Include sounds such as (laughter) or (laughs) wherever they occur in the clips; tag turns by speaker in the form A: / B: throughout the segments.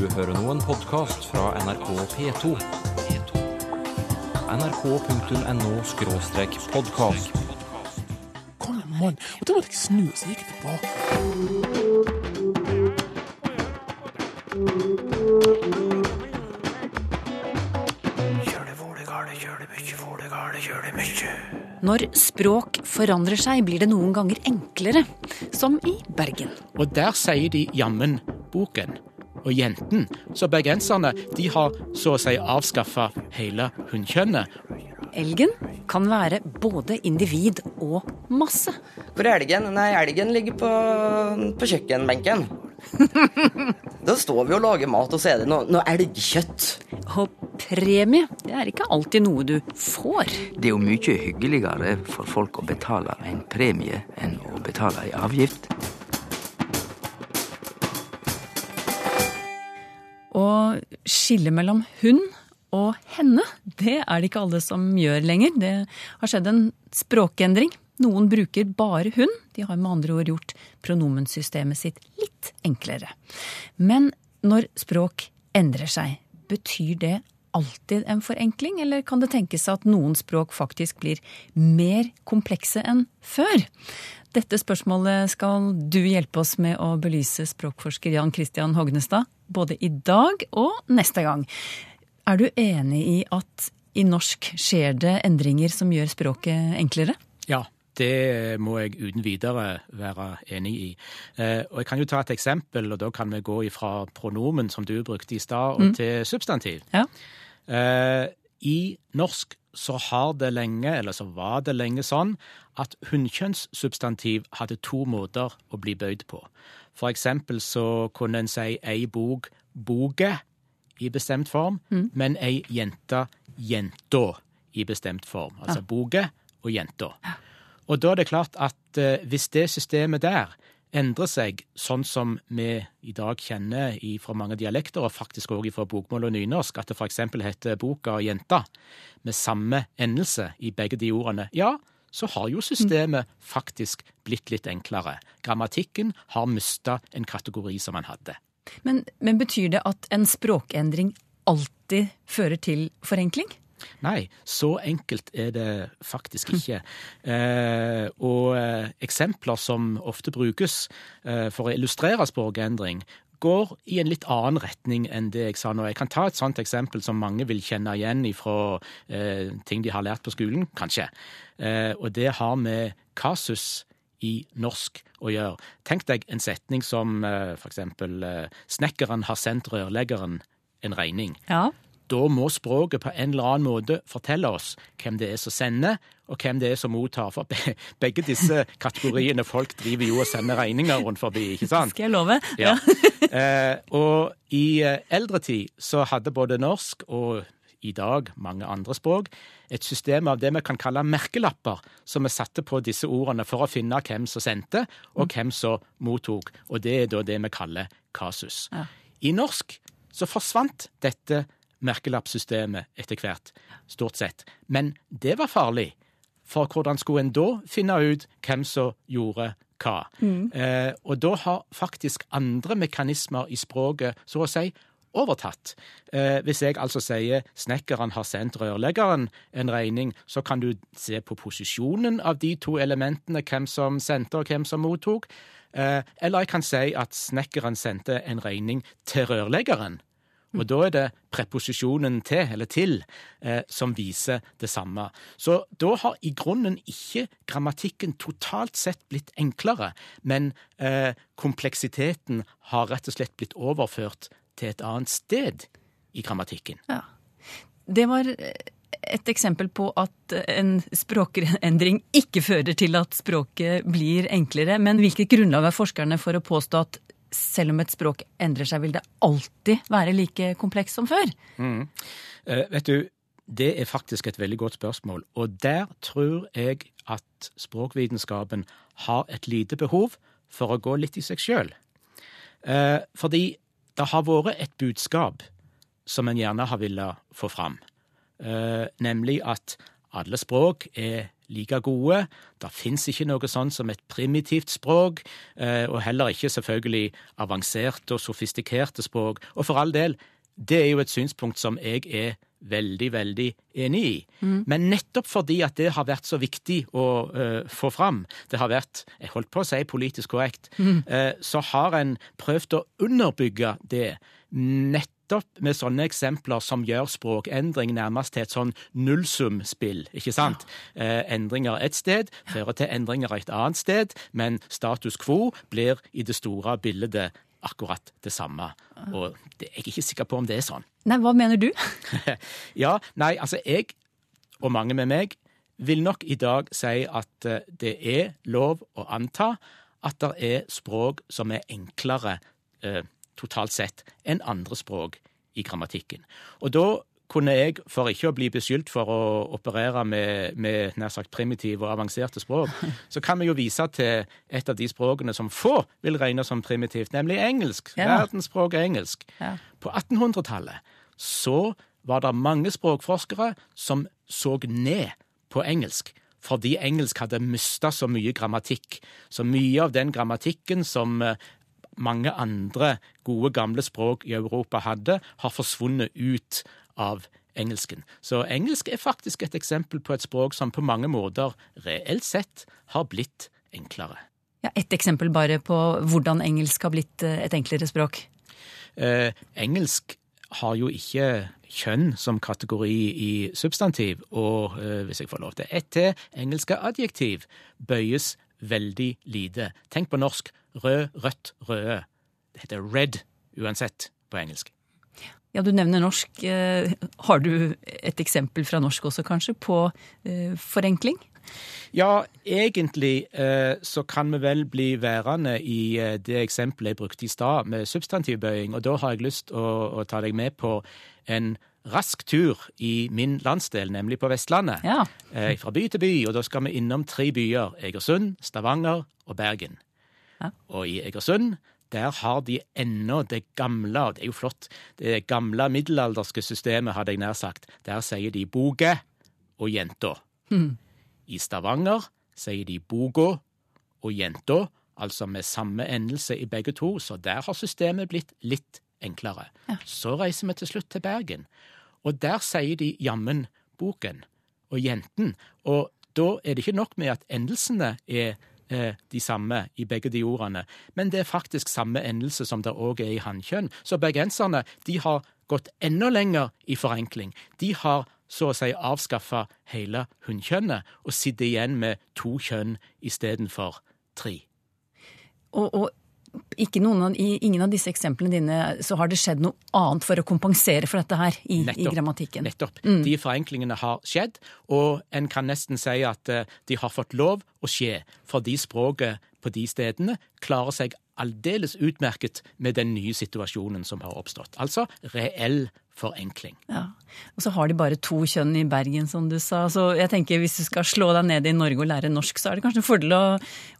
A: Du hører nå en podkast fra NRK P2. nrk.no-podkast.
B: Kom an! Og da måtte jeg snu, så gikk jeg tilbake.
C: Når språk forandrer seg, blir det noen ganger enklere, som i Bergen.
B: Og der sier de jammen boken. Og jenten. Så bergenserne de har så å si avskaffa hele hunnkjønnet.
C: Elgen kan være både individ og masse.
D: Hvor er elgen? Nei, elgen ligger på, på kjøkkenbenken. (laughs) da står vi og lager mat, og så er det noe, noe elgkjøtt.
C: Og premie, det er ikke alltid noe du får.
E: Det er jo mye hyggeligere for folk å betale en premie enn å betale en avgift.
C: Å skille mellom hun og henne, det er det ikke alle som gjør lenger. Det har skjedd en språkendring. Noen bruker bare hun. De har med andre ord gjort pronomensystemet sitt litt enklere. Men når språk endrer seg, betyr det alltid en forenkling, eller kan det tenkes at noen språk faktisk blir mer komplekse enn før? Dette spørsmålet skal du hjelpe oss med å belyse, språkforsker Jan Christian Hognestad, både i dag og neste gang. Er du enig i at i norsk skjer det endringer som gjør språket enklere?
B: Ja, det må jeg uten videre være enig i. Eh, og Jeg kan jo ta et eksempel, og da kan vi gå ifra pronomen, som du brukte i stad, og til substantiv.
C: Ja.
B: Eh, I norsk så har det lenge, eller så var det lenge sånn, at hunnkjønnssubstantiv hadde to måter å bli bøyd på. For eksempel så kunne en si ei bok boge i bestemt form, men ei jente jenta i bestemt form. Altså boge og jenta. Og da er det klart at eh, hvis det systemet der endrer seg sånn som vi i dag kjenner fra mange dialekter, og faktisk òg fra bokmål og nynorsk, at det f.eks. heter boka og jenta, med samme endelse i begge de ordene, ja, så har jo systemet faktisk blitt litt enklere. Grammatikken har mista en kategori som man hadde.
C: Men, men betyr det at en språkendring alltid fører til forenkling?
B: Nei, så enkelt er det faktisk ikke. Eh, og eh, eksempler som ofte brukes eh, for å illustrere språkendring, går i en litt annen retning enn det jeg sa nå. Jeg kan ta et sånt eksempel som mange vil kjenne igjen fra eh, ting de har lært på skolen, kanskje. Eh, og det har med kasus i norsk å gjøre. Tenk deg en setning som eh, eksempel eh, 'Snekkeren har sendt rørleggeren en regning'.
C: Ja.
B: Da må språket på en eller annen måte fortelle oss hvem det er som sender, og hvem det er som mottar. For begge disse kategoriene folk driver jo og sender regninger rundt forbi, ikke sant?
C: Skal jeg love?
B: Ja. (laughs) eh, og i eh, eldre tid så hadde både norsk og i dag mange andre språk et system av det vi kan kalle merkelapper, som vi satte på disse ordene for å finne hvem som sendte, og hvem som mottok. Og det er da det vi kaller kasus.
C: Ja.
B: I norsk så forsvant dette merkelappsystemet etter hvert, stort sett. Men det var farlig. For hvordan skulle en da finne ut hvem som gjorde hva? Eh, og da har faktisk andre mekanismer i språket, så å si, overtatt. Eh, hvis jeg altså sier 'snekkeren har sendt rørleggeren en regning', så kan du se på posisjonen av de to elementene, hvem som sendte og hvem som mottok. Eh, eller jeg kan si at snekkeren sendte en regning til rørleggeren. Og da er det preposisjonen til, eller til, eh, som viser det samme. Så da har i grunnen ikke grammatikken totalt sett blitt enklere, men eh, kompleksiteten har rett og slett blitt overført til et annet sted i grammatikken.
C: Ja. Det var et eksempel på at en språkendring ikke fører til at språket blir enklere. Men hvilket grunnlag har forskerne for å påstå at selv om et språk endrer seg, vil det alltid være like komplekst som før?
B: Eh, vet du, det er faktisk et veldig godt spørsmål, og der tror jeg at språkvitenskapen har et lite behov for å gå litt i seg sjøl. Eh, fordi det har vært et budskap som en gjerne har villet få fram, eh, nemlig at alle språk er like gode. Det fins ikke noe sånn som et primitivt språk, eh, og heller ikke selvfølgelig avanserte og sofistikerte språk. Og for all del, det er jo et synspunkt som jeg er veldig, veldig enig i. Men nettopp fordi at det har vært så viktig å uh, få fram, det har vært, jeg holdt på å si politisk korrekt, eh, så har en prøvd å underbygge det nettopp med sånne eksempler som gjør språkendring nærmest til et sånn nullsumspill, ikke sant? Eh, endringer et sted fører til endringer et annet sted, men status quo blir i det store bildet akkurat det samme. Og det, jeg er ikke sikker på om det er sånn.
C: Nei, hva mener du? (laughs)
B: Ja, nei, altså jeg, og mange med meg, vil nok i dag si at eh, det er lov å anta at det er språk som er enklere eh, totalt sett enn andre språk i grammatikken. Og da kunne jeg, for ikke å bli beskyldt for å operere med, med nær sagt primitive og avanserte språk, (laughs) så kan vi jo vise til et av de språkene som få vil regne som primitivt, nemlig engelsk.
C: Ja.
B: Verdensspråket engelsk.
C: Ja.
B: På 1800-tallet så var det mange språkforskere som så ned på engelsk. Fordi engelsk hadde mista så mye grammatikk. Så mye av den grammatikken som eh, mange andre gode, gamle språk i Europa hadde, har forsvunnet ut av engelsken. Så engelsk er faktisk et eksempel på et språk som på mange måter reelt sett har blitt enklere.
C: Ja, Et eksempel bare på hvordan engelsk har blitt eh, et enklere språk.
B: Eh, engelsk har jo ikke kjønn som kategori i substantiv, og eh, hvis jeg får lov til ett til, engelske adjektiv bøyes veldig lite. Tenk på norsk rød, rødt, røde. Det heter red uansett på engelsk.
C: Ja, du nevner norsk. Eh, Har du et eksempel fra norsk også, kanskje, på eh, forenkling?
B: Ja, egentlig eh, så kan vi vel bli værende i det eksempelet jeg brukte i stad, med substantivbøying. Og da har jeg lyst å, å ta deg med på en rask tur i min landsdel, nemlig på Vestlandet.
C: Ja.
B: Fra by til by, og da skal vi innom tre byer. Egersund, Stavanger og Bergen.
C: Ja.
B: Og i Egersund der har de ennå det gamle, og det er jo flott, det gamle middelalderske systemet, hadde jeg nær sagt. Der sier de boge og jenta. I Stavanger sier de boga og jenta, altså med samme endelse i begge to, så der har systemet blitt litt enklere. Så reiser vi til slutt til Bergen, og der sier de jammen boken og jenten, og da er det ikke nok med at endelsene er de samme i begge de ordene, men det er faktisk samme endelse som det òg er i hannkjønn. Så bergenserne de har gått enda lenger i forenkling. De har så å si avskaffa hele hunnkjønnet og sitter igjen med to kjønn istedenfor tre.
C: Og, og ikke noen i ingen av disse eksemplene dine så har det skjedd noe annet for å kompensere for dette her i, i grammatikken.
B: Nettopp. De forenklingene har skjedd, og en kan nesten si at eh, de har fått lov å skje, fordi språket på de stedene klarer seg aldeles utmerket med den nye situasjonen som har oppstått. Altså reell forenkling.
C: Ja. Og så har de bare to kjønn i Bergen, som du sa. Så jeg tenker hvis du skal slå deg ned i Norge og lære norsk, så er det kanskje en fordel å,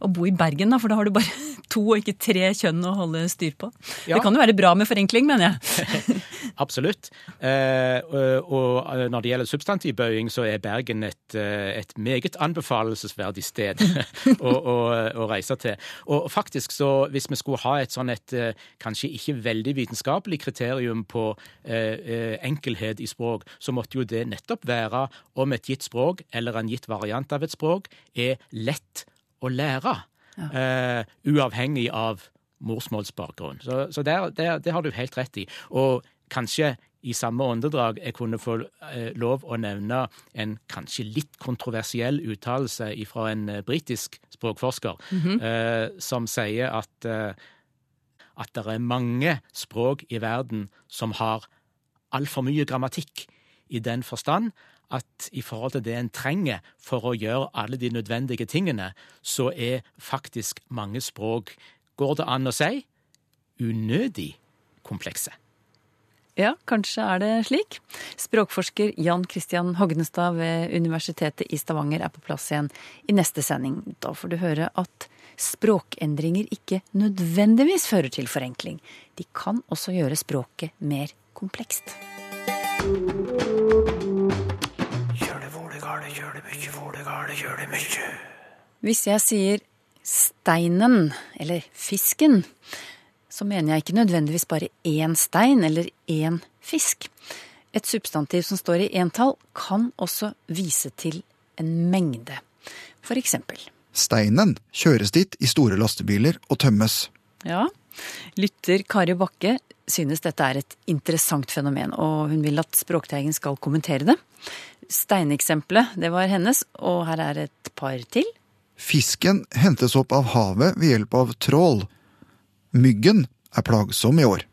C: å bo i Bergen, da, for da har du bare (laughs) to og ikke tre kjønn å holde styr på.
B: Ja.
C: Det kan jo være bra med forenkling, mener jeg. (laughs)
B: Absolutt. Eh, og, og når det gjelder substantivbøying, så er Bergen et, eh, et meget anbefalelsesverdig sted (laughs) å, å, å reise til. Og faktisk så, hvis vi skulle ha et sånn et eh, kanskje ikke veldig vitenskapelig kriterium på eh, eh, enkelhet i språk, så måtte jo det nettopp være om et gitt språk, eller en gitt variant av et språk, er lett å lære. Eh, uavhengig av morsmålsbakgrunn. Så, så der, der, det har du helt rett i. Og kanskje i samme åndedrag jeg kunne få eh, lov å nevne en kanskje litt kontroversiell uttalelse fra en eh, britisk språkforsker, eh, som sier at, eh, at det er mange språk i verden som har altfor mye grammatikk, i den forstand at i forhold til det en trenger for å gjøre alle de nødvendige tingene, så er faktisk mange språk, går det an å si, unødig komplekse.
C: Ja, kanskje er det slik. Språkforsker Jan Christian Hognestad ved Universitetet i Stavanger er på plass igjen i neste sending. Da får du høre at språkendringer ikke nødvendigvis fører til forenkling. De kan også gjøre språket mer komplekst. Hvis jeg sier steinen eller fisken, så mener jeg ikke nødvendigvis bare én stein eller én fisk. Et substantiv som står i entall, kan også vise til en mengde. For eksempel.
F: Steinen kjøres dit i store lastebiler og tømmes.
C: Ja, lytter Kari Bakke synes dette er et interessant fenomen, og hun vil at Språkteigen skal kommentere det. Steineksempelet, det var hennes, og her er et par til.
F: Fisken hentes opp av havet ved hjelp av trål. Myggen er plagsom i år.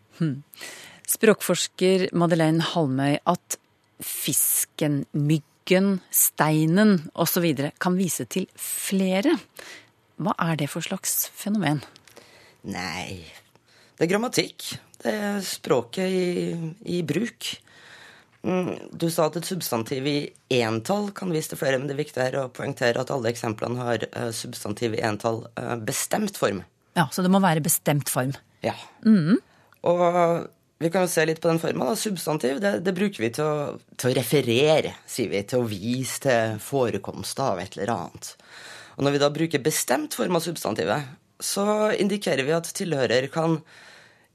C: Språkforsker Madeleine Halmøy at fisken, myggen, steinen osv. kan vise til flere. Hva er det for slags fenomen?
D: Nei, det er grammatikk. Det er språket i, i bruk. Mm, Du sa at et substantiv i entall kan vise til flere, men det er viktig å poengtere at alle eksemplene har eh, substantiv i entall eh, bestemt form.
C: Ja, Så det må være bestemt form.
D: Ja. Og vi kan jo se litt på den forma. Substantiv det, det bruker vi til å, til å referere, sier vi. Til å vise til forekomst av et eller annet. Og når vi da bruker bestemt form av substantivet, så indikerer vi at tilhører kan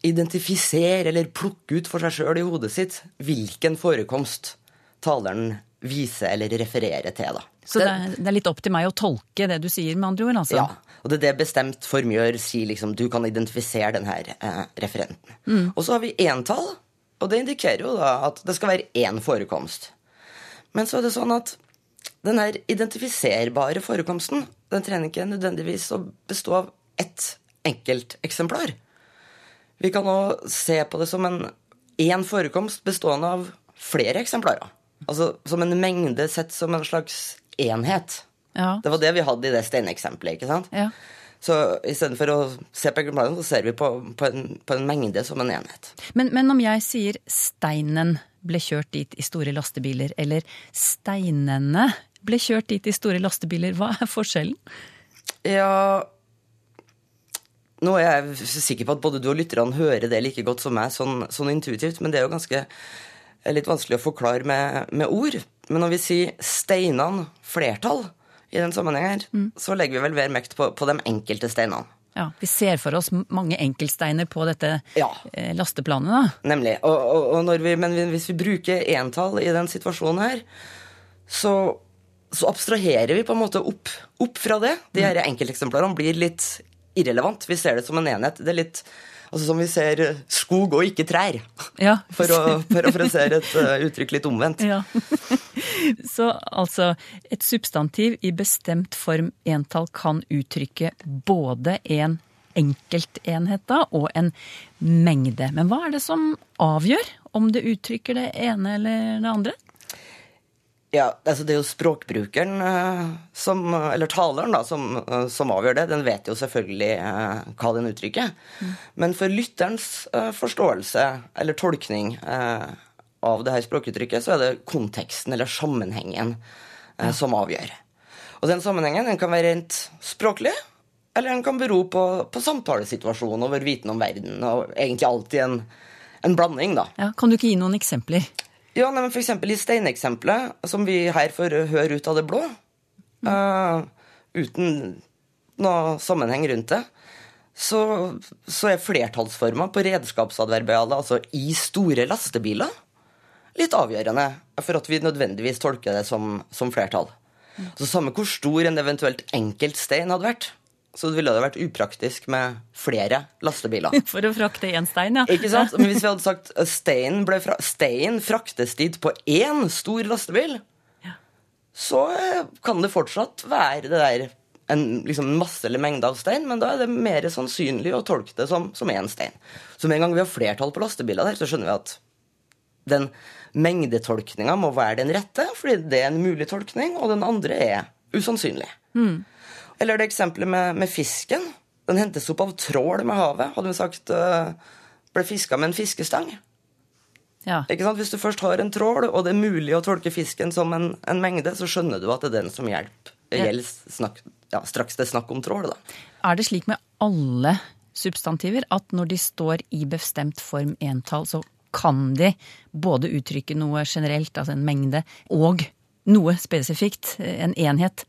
D: identifisere eller plukke ut for seg sjøl i hodet sitt hvilken forekomst taleren viser eller refererer til. da.
C: Så det, det er litt opp til meg å tolke det du sier, med andre ord? altså?
D: Ja, og det er det bestemt form gjør. Sier liksom du kan identifisere denne eh, referenten. Og så har vi entall, og det indikerer jo da at det skal være én forekomst. Men så er det sånn at den her identifiserbare forekomsten den trenger ikke nødvendigvis å bestå av ett enkelt eksemplar. Vi kan òg se på det som en én forekomst bestående av flere eksemplarer. Altså som en mengde sett som en slags enhet.
C: Ja.
D: Det var det vi hadde i det steineksempelet. ikke sant?
C: Ja.
D: Så istedenfor å se på eksemplaret, så ser vi på, på, en, på en mengde som en enhet.
C: Men, men om jeg sier steinen ble kjørt dit i store lastebiler, eller steinene ble kjørt dit i store lastebiler, hva er forskjellen?
D: Ja Nå er jeg sikker på at både du og lytterne hører det like godt som meg, sånn, sånn intuitivt, men det er jo ganske er litt vanskelig å forklare med, med ord. Men når vi sier steinene flertall i den sammenhengen her, så legger vi vel mer mekt på, på de enkelte steinene.
C: Ja, Vi ser for oss mange enkeltsteiner på dette
D: Ja.
C: eh, lasteplanet, da.
D: Nemlig. Og, og, og når vi, men hvis vi bruker entall i den situasjonen her, så, så abstraherer vi på en måte opp, opp fra det. De her enkelteksemplarene blir litt irrelevant. Vi ser det som en enhet. Det er litt altså som vi ser eh, skog og ikke trær.
C: Ja. (laughs)
D: For å parafrasere et uh, uttrykk litt omvendt.
C: Ja. (laughs) Så altså, et substantiv i bestemt form entall kan uttrykke både en enkeltenhet da, og en mengde. Men hva er det som avgjør om det uttrykker det ene eller det andre?
D: Ja, altså Det er jo språkbrukeren, eh, som, eller taleren, da, som, eh, som avgjør det. Den vet jo selvfølgelig eh, hva den uttrykker. Men for lytterens forståelse eller tolkning av det her språkuttrykket, så er det konteksten eller sammenhengen ja. som avgjør. Og den sammenhengen den kan være rent språklig, eller den kan bero på, på samtalesituasjonen og vår viten om verden. Og egentlig alltid en, en blanding, da.
C: Ja, kan du ikke gi noen eksempler?
D: Ja, nei, men for eksempel i steineksempelet, som vi her får høre ut av det blå, eh, uten noe sammenheng rundt det, så, så er flertallsforma på redskapsadverbialet, altså i store lastebiler, litt avgjørende for at vi nødvendigvis tolker det som, som flertall. Så samme hvor stor en eventuelt enkelt stein hadde vært, så ville det vært upraktisk med flere lastebiler. (laughs)
C: For å frakte én stein, ja.
D: Ikke sant? Men hvis vi hadde sagt at steinen, fra, stein fraktes dit på én stor lastebil, så eh, kan det fortsatt være det der en liksom masse eller mengde av stein, men da er det mer sannsynlig å tolke det som, som én stein. Så med en gang vi har flertall på lastebiler der, så skjønner vi at den mengdetolkninga må være den rette, fordi det er en mulig tolkning, og den andre er usannsynlig. Eller det eksempelet med, med fisken. Den hentes opp av trål med havet. Hadde vi sagt øh, ble fiska med en fiskestang.
C: ja.
D: Ikke sant? Hvis du først har en trål, og det er mulig å tolke fisken som en, en mengde, så skjønner du at det er den som hjelper.
C: Ja.
D: Gjelder snakk, ja, straks det er snakk om trål, da.
C: Er det slik med alle substantiver at når de står i bestemt form entall, så kan de både uttrykke noe generelt, altså en mengde, og noe spesifikt, en enhet,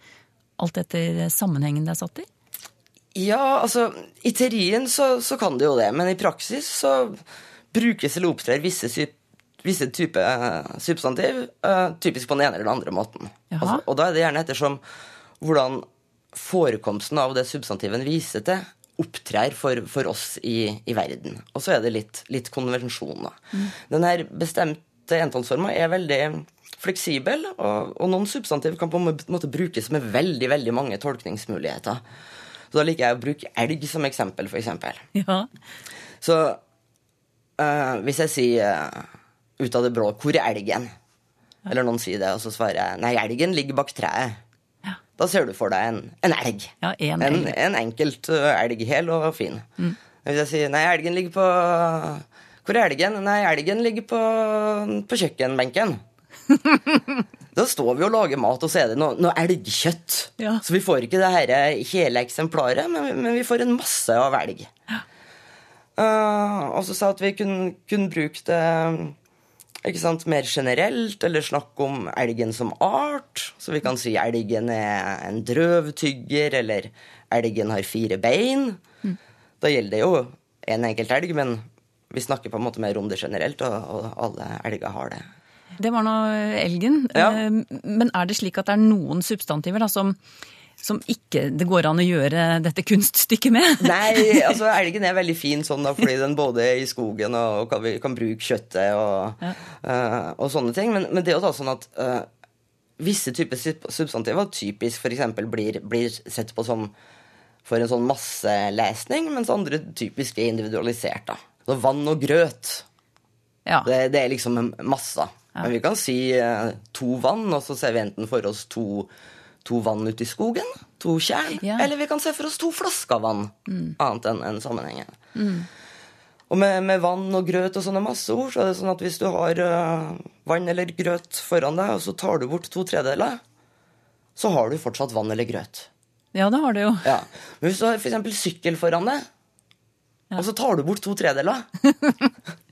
C: alt etter sammenhengen det er satt i?
D: Ja, altså, i teorien så, så kan det jo det, men i praksis så brukes eller opptrer visse, visse typer eh, substantiv eh, typisk på den ene eller den andre måten. Altså, og da er det gjerne ettersom hvordan forekomsten av det substantiven viser til, opptrer for, for oss i, i verden. Og så er det litt, litt konvensjoner. Mm. Denne bestemte entallsforma er veldig fleksibel, og, og noen substantiv kan på en måte brukes med veldig, veldig mange tolkningsmuligheter. Så da liker jeg å bruke elg som eksempel, eksempel.
C: Ja.
D: Så uh, hvis jeg sier uh, ut av det blå 'Hvor er elgen?' Eller noen sier det, og så svarer jeg 'Nei, elgen ligger bak treet'.
C: Ja.
D: Da ser du for deg en, en elg.
C: Ja, en
D: en,
C: elg.
D: en enkelt elg, hel og fin. Hvis jeg sier 'Nei, elgen ligger på Hvor er elgen?' 'Nei, elgen ligger på, på kjøkkenbenken'. (laughs) Da står vi og lager mat, og så er det noe, noe elgkjøtt.
C: Ja.
D: Så vi får ikke det her hele eksemplaret, men, men vi får en masse av elg. Eh, og så sa at vi kunne, kunne bruke det sant, mer generelt, eller snakke om elgen som art. Så vi kan si elgen er en drøvtygger, eller elgen har fire bein. Da gjelder det jo en enkelt elg, men vi snakker på en måte mer om det generelt, og, og alle elger har det.
C: Det var nå elgen.
D: Ja.
C: Eh, Men er det slik at det er noen substantiver da, som, som ikke det går an å gjøre dette kunststykket med? (laughs)
D: Nei, altså elgen er veldig fin sånn da, fordi den både er i skogen og kan, vi kan bruke kjøttet og, eh, og sånne ting. Men, men det er jo da sånn at uh, visse typer substantiver typisk f.eks. Blir, blir sett på som for en sånn masselesning, mens andre typisk er individualisert. da. Så vann og grøt,
C: Ja.
D: det, det er liksom masser. masse. Men vi kan si eh, to vann, og så ser vi enten for oss to, to vann ute i skogen, to tjern,
C: Ja.
D: eller vi kan se for oss to flasker vann, annet enn en sammenhengen. Og med, med vann og grøt og sånne masseord, så er det sånn at hvis du har uh, vann eller grøt foran deg, og så tar du bort to tredeler, så har du fortsatt vann eller grøt.
C: ja, det har du jo.
D: Ja. Men hvis du har eksempel sykkel foran deg, og så tar du bort to tredjedeler, (laughs)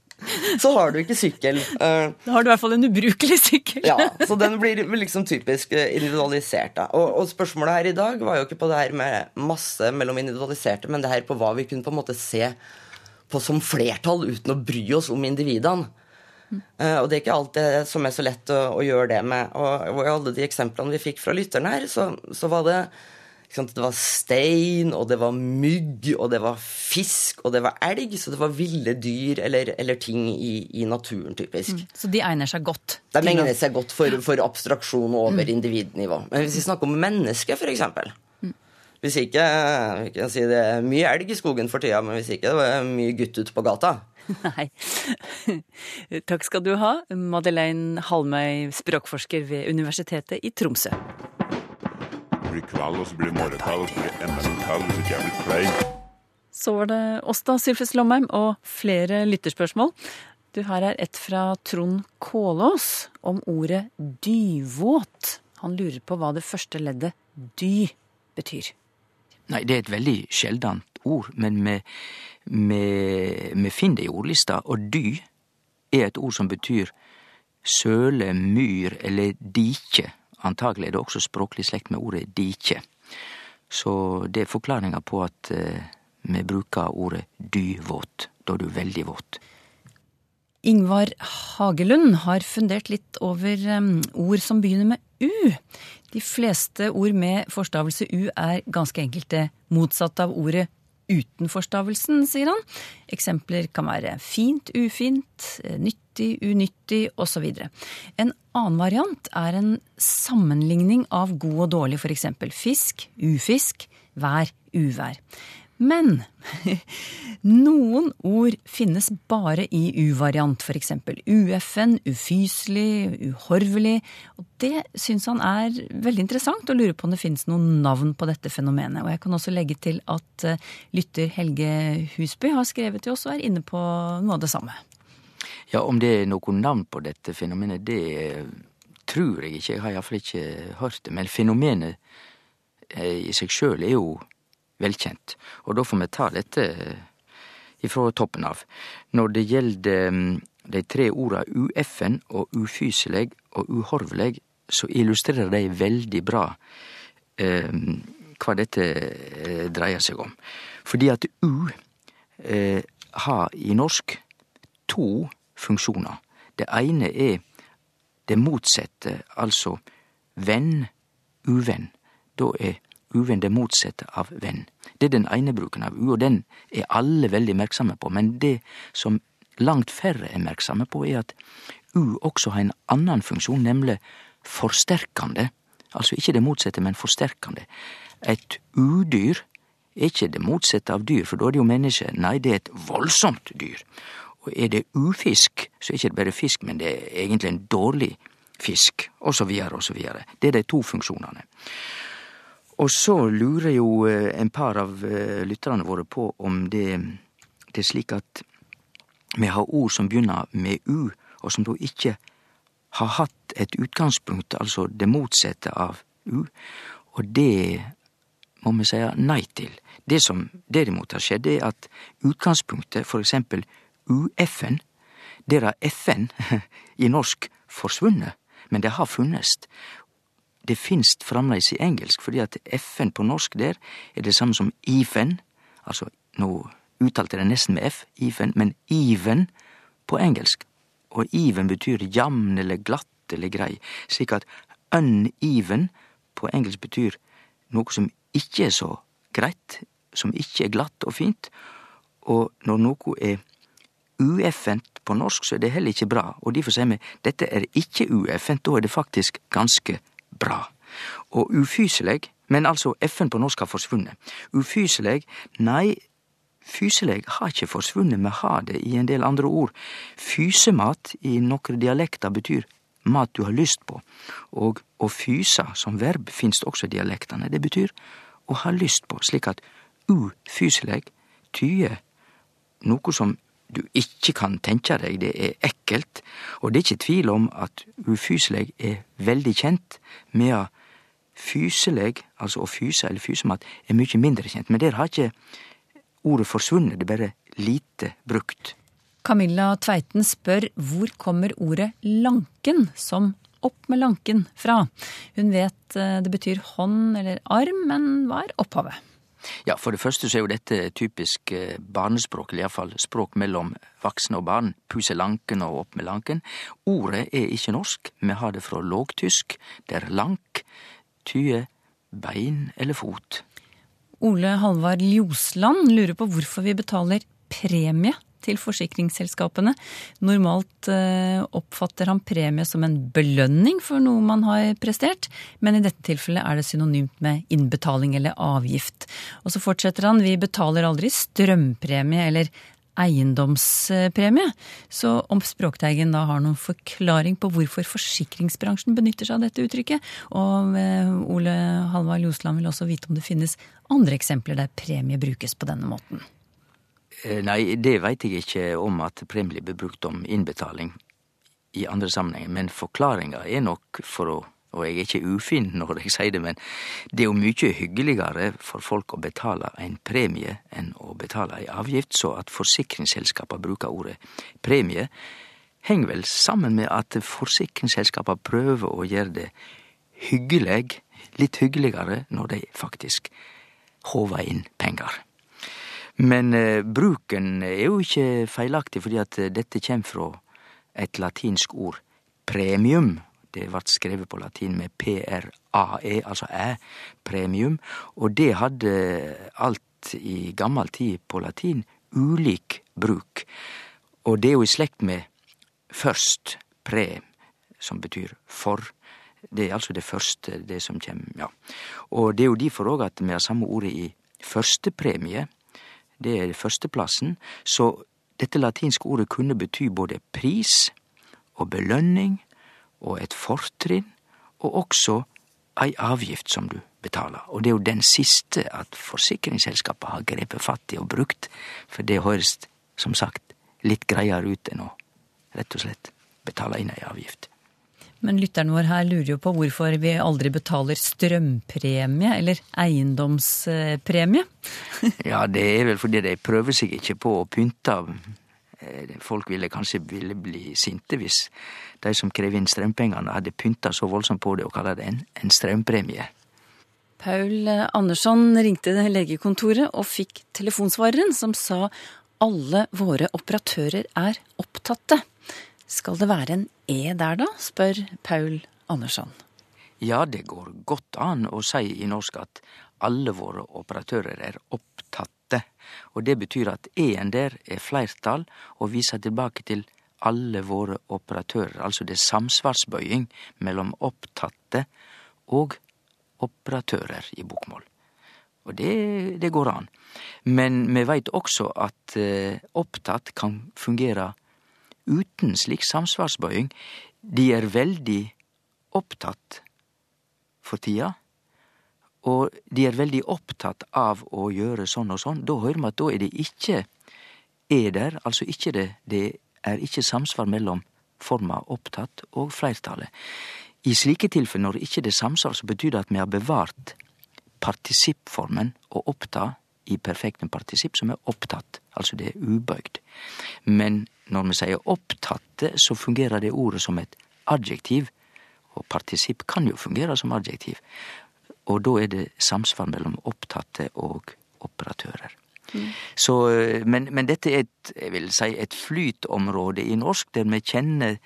D: så har du ikke sykkel. Eh,
C: Da har du i hvert fall en ubrukelig sykkel.
D: ja, så den blir liksom typisk eh, individualisert. Da. Og, og spørsmålet her i dag var jo ikke på det her med masse mellom individualiserte, men det her på hva vi kunne på en måte se på som flertall uten å bry oss om individene. Uh, og det er ikke alt det som er så lett å, å gjøre det med. Og, og i alle de eksemplene vi fikk fra lytterne her, så, så var det Det var stein, og det var mygg, og det var fisk, og det var elg. Så det var ville dyr eller, eller ting i, i naturen, typisk.
C: Så de egner seg godt.
D: De egner seg godt for, for abstraksjon over individnivå. Men hvis vi snakker om mennesker, for eksempel Hvis ikke Vi kan si det er mye elg i skogen for tida, men hvis ikke det er mye gutt ute på gata. (laughs)
C: Nei. (laughs) Takk skal du ha, Madeleine Halmøy, språkforsker ved Universitetet i Tromsø.
G: Blir kveld, og så blir det morgenkveld, og så blir det enda en kveld hvis ikke jeg blir klein.
C: Så var det oss da, Sylfes Lomheim, og flere lytterspørsmål. Du, her er et fra Trond Kålås om ordet dyvåt. Han lurer på hva det første leddet dy betyr.
E: Nei, det er et veldig sjeldent ord, men vi, vi, vi finner det i ordlista, og dy er et ord som betyr søle, myr eller dike. Antagelig er det også språklig slekt med ordet dikje. Så det er forklaringa på at eh, vi bruker ordet dyvåt, da du er veldig våt.
C: Ingvar Hagelund har fundert litt over ord som begynner med U. De fleste ord med forstavelse U er ganske enkelte motsatt av ordet uten forstavelsen, sier han. Eksempler kan være fint, ufint, nyttig, unyttig osv. En annen variant er en sammenligning av god og dårlig, eksempel fisk, ufisk, vær, uvær. Men noen ord finnes bare i U-variant, eksempel ueffen, ufyselig, uhorvelig. Og det syns han er veldig interessant, og lurer på om det finnes noen navn på dette fenomenet. Og jeg kan også legge til at eh, lytter Helge Husby har skrevet til oss og er inne på noe av det samme.
E: Ja, om det er noe navn på dette fenomenet, det eh, tror jeg ikke. Jeg har iallfall ikke hørt det. Men fenomenet eh, i seg sjøl er jo velkjent. Og da får vi ta dette ifra toppen av. Når det gjelder mm, de tre orda ueffen og ufyselig og uhorveleg, så illustrerer de veldig bra eh, hva dette eh, dreier seg om. Fordi at U eh, har i norsk to funksjoner. Det ene er det motsette, altså venn, uvenn. Da er uvenn det motsette av venn. Det er den ene bruken av U, og den er alle veldig merksomme på. Men det som langt færre er merksomme på, er at U også har en annen funksjon, nemlig forsterkende. Altså ikke det motsette, men forsterkende. Et udyr er ikke det motsette av dyr, for da er det jo menneske. Nei, det er et voldsomt dyr. Og er det ufisk, så er det ikke bare fisk, men det er egentlig en dårlig fisk, og så videre og så videre. Det er de to funksjonene. Og så lurer jo eh, en par av eh, lytterne våre på om det, det er slik at vi har ord som begynner med U, og som da ikke har hatt et utgangspunkt, altså det motsette av U. Og det må vi si nei til. Det som derimot har skjedd, er at utgangspunktet, for eksempel UFN, der har FN (laughs) i norsk forsvunnet, men det har funnest. Det finst framleis i engelsk, fordi at FN på norsk der er det samme som IFEN. altså nå uttalte det nesten med F, IFEN, men IVEN på engelsk. Og IVEN betyr jamn eller glatt eller grei, slik at uneven på engelsk betyr noe som ikke er så greit, som ikke er glatt og fint, og når noe er ueffent på norsk, så er det heller ikke bra, og derfor sier vi dette er ikke ueffent, da er det faktisk ganske bra. Og ufyseleg, men altså FN på norsk har forsvunnet. Ufyseleg, nei, fyseleg har ikkje forsvunnet, me har det i en del andre ord. Fysemat i nokre dialekter betyr mat du har lyst på, og å fyse som verb finst også i dialektene. Det betyr å ha lyst på, slik at ufyseleg tyder noe som du ikke kan tenke deg, det er ekkelt, og det er ikke tvil om at ufyseleg er veldig kjent, medan fyseleg, altså å fyse eller fysemat, er mykje mindre kjent. Men der har ikke ordet forsvunnet, det er bare lite brukt.
C: Camilla Tveiten spør hvor kommer ordet lanken, som opp med lanken, fra? Hun vet eh, det betyr hånd eller arm, men hva er opphavet?
E: Ja, for det første så er jo dette typisk eh, barnespråk, eller iallfall språk mellom voksne og barn. Puse lanken og opp med lanken. Ordet er ikke norsk, vi har det fra lågtysk, der lank tyder bein eller fot.
C: Ole Halvard Ljosland lurer på hvorfor vi betaler premie til forsikringsselskapene. Normalt eh, oppfatter han premie som en belønning for noe man har prestert, men i dette tilfellet er det synonymt med innbetaling eller avgift. Og så fortsetter han, vi betaler aldri strømpremie eller eiendomspremie. Så om Språkteigen da har noen forklaring på hvorfor forsikringsbransjen benytter seg av dette uttrykket, og eh, Ole Halvard Ljosland vil også vite om det finnes andre eksempler der premie brukes på denne måten.
E: Eh, Nei, det veit jeg ikke om at premie blir brukt om innbetaling i andre sammenhenger, men forklaringa er nok for å og jeg er ikke ufin når jeg sier det, men det er jo mye hyggeligere for folk å betale en premie enn å betale ei avgift, så at forsikringsselskapa bruker ordet premie, henger vel sammen med at forsikringsselskapa prøver å gjøre det hyggeleg, litt hyggeligere, når de faktisk håver inn penger. Men eh, bruken er jo ikke feilaktig, fordi at dette kjem fra et latinsk ord premium. Det vart skrevet på latin med PRAE, altså æ, premium, og det hadde alt i gammel tid på latin ulik bruk. Og det er jo i slekt med først, pre, som betyr for. Det er altså det første, det som kjem, ja. Og det er jo difor òg at vi har samme ordet i førstepremie. Det er førsteplassen. Så dette latinske ordet kunne bety både pris og belønning og et fortrinn, og også ei avgift som du betaler. Og det er jo den siste at forsikringsselskapet har grepet fatt i og brukt, for det høres som sagt litt greiere ut enn å rett og slett betale inn ei avgift.
C: Men lytteren vår her lurer jo på hvorfor vi aldri betaler strømpremie eller eiendomspremie. (laughs)
E: Ja, det er vel fordi de prøver seg ikke på å pynte eh, folk ville kanskje ville bli sinte hvis de som krev inn strømpengene, hadde pynta så voldsomt på det og kalla det en, en strømpremie.
C: Paul Andersson ringte legekontoret og fikk telefonsvareren som sa alle våre operatører er opptatte. Skal det være en E der da, spør Paul Andersson.
E: Ja, det går godt an å si i norsk at alle våre operatører er opptatte. Og det betyr at E-en der er flertall og viser tilbake til alle våre operatører. Altså det er samsvarsbøying mellom opptatte og operatører i bokmål. Og det, det går an. Men vi veit også at eh, opptatt kan fungere uten slik samsvarsbøying. De er veldig opptatt for tida, og de er veldig opptatt av å gjøre sånn og sånn. Da hører vi at da er det ikke er der, altså ikke det, det er ikke samsvar mellom forma opptatt og fleirtalet. I slike tilfeller, når ikke det samsvar, så betyr det at vi har bevart partisippformen å oppta i perfektum partisipp, som er opptatt, altså det er ubøygd. Men når vi sier opptatte, så fungerer det ordet som et adjektiv, og partisipp kan jo fungere som adjektiv. Og da er det samsvar mellom opptatte og operatører. Så, men, men dette er et, jeg vil si, et flytområde i norsk, der vi kjenner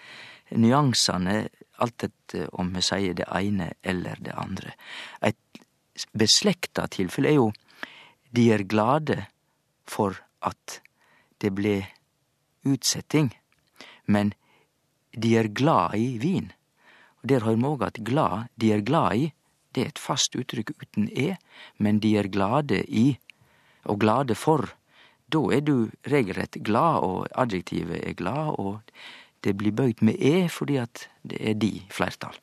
E: nyansene alt etter om vi sier det ene eller det andre. Et beslekta tilfelle er jo de er glade for at det ble utsetting, men de er glad i vin. Og Der har vi òg at glad, de er glad i, det er et fast uttrykk uten e, men de er glade i, og glade for. Da er du regelrett glad, og adjektivet er glad, og det blir bøyd med e fordi at det er de flertall.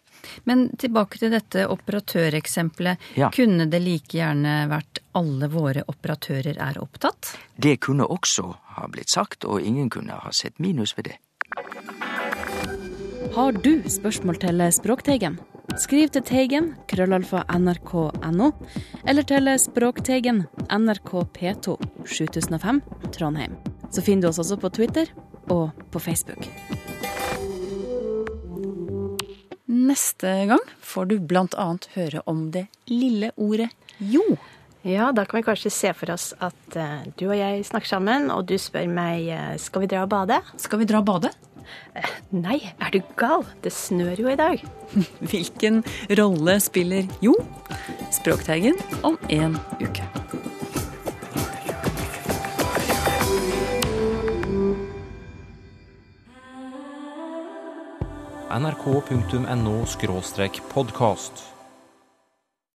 C: Men tilbake til dette operatøreksempelet.
E: Ja.
C: Kunne det like gjerne vært alle våre operatører er opptatt?
E: Det kunne også ha blitt sagt, og ingen kunne ha sett minus ved det.
H: Har du spørsmål til Språkteigen? Skriv til Teigen, krøllalfa nrk.no, eller til Språkteigen, NRK P2, 7005, Trondheim. Så finner du oss også på Twitter og på Facebook.
C: Neste gang får du blant annet høre om det lille ordet jo.
I: Ja, da kan vi kanskje se for oss at uh, du og jeg snakker sammen, og du spør meg uh, skal vi dra og bade.
C: Skal vi dra og bade?
I: Nei, er du gal? Det snør jo i dag. (laughs)
C: Hvilken rolle spiller jo? Språkteigen om en uke.
A: nrk.no podkast.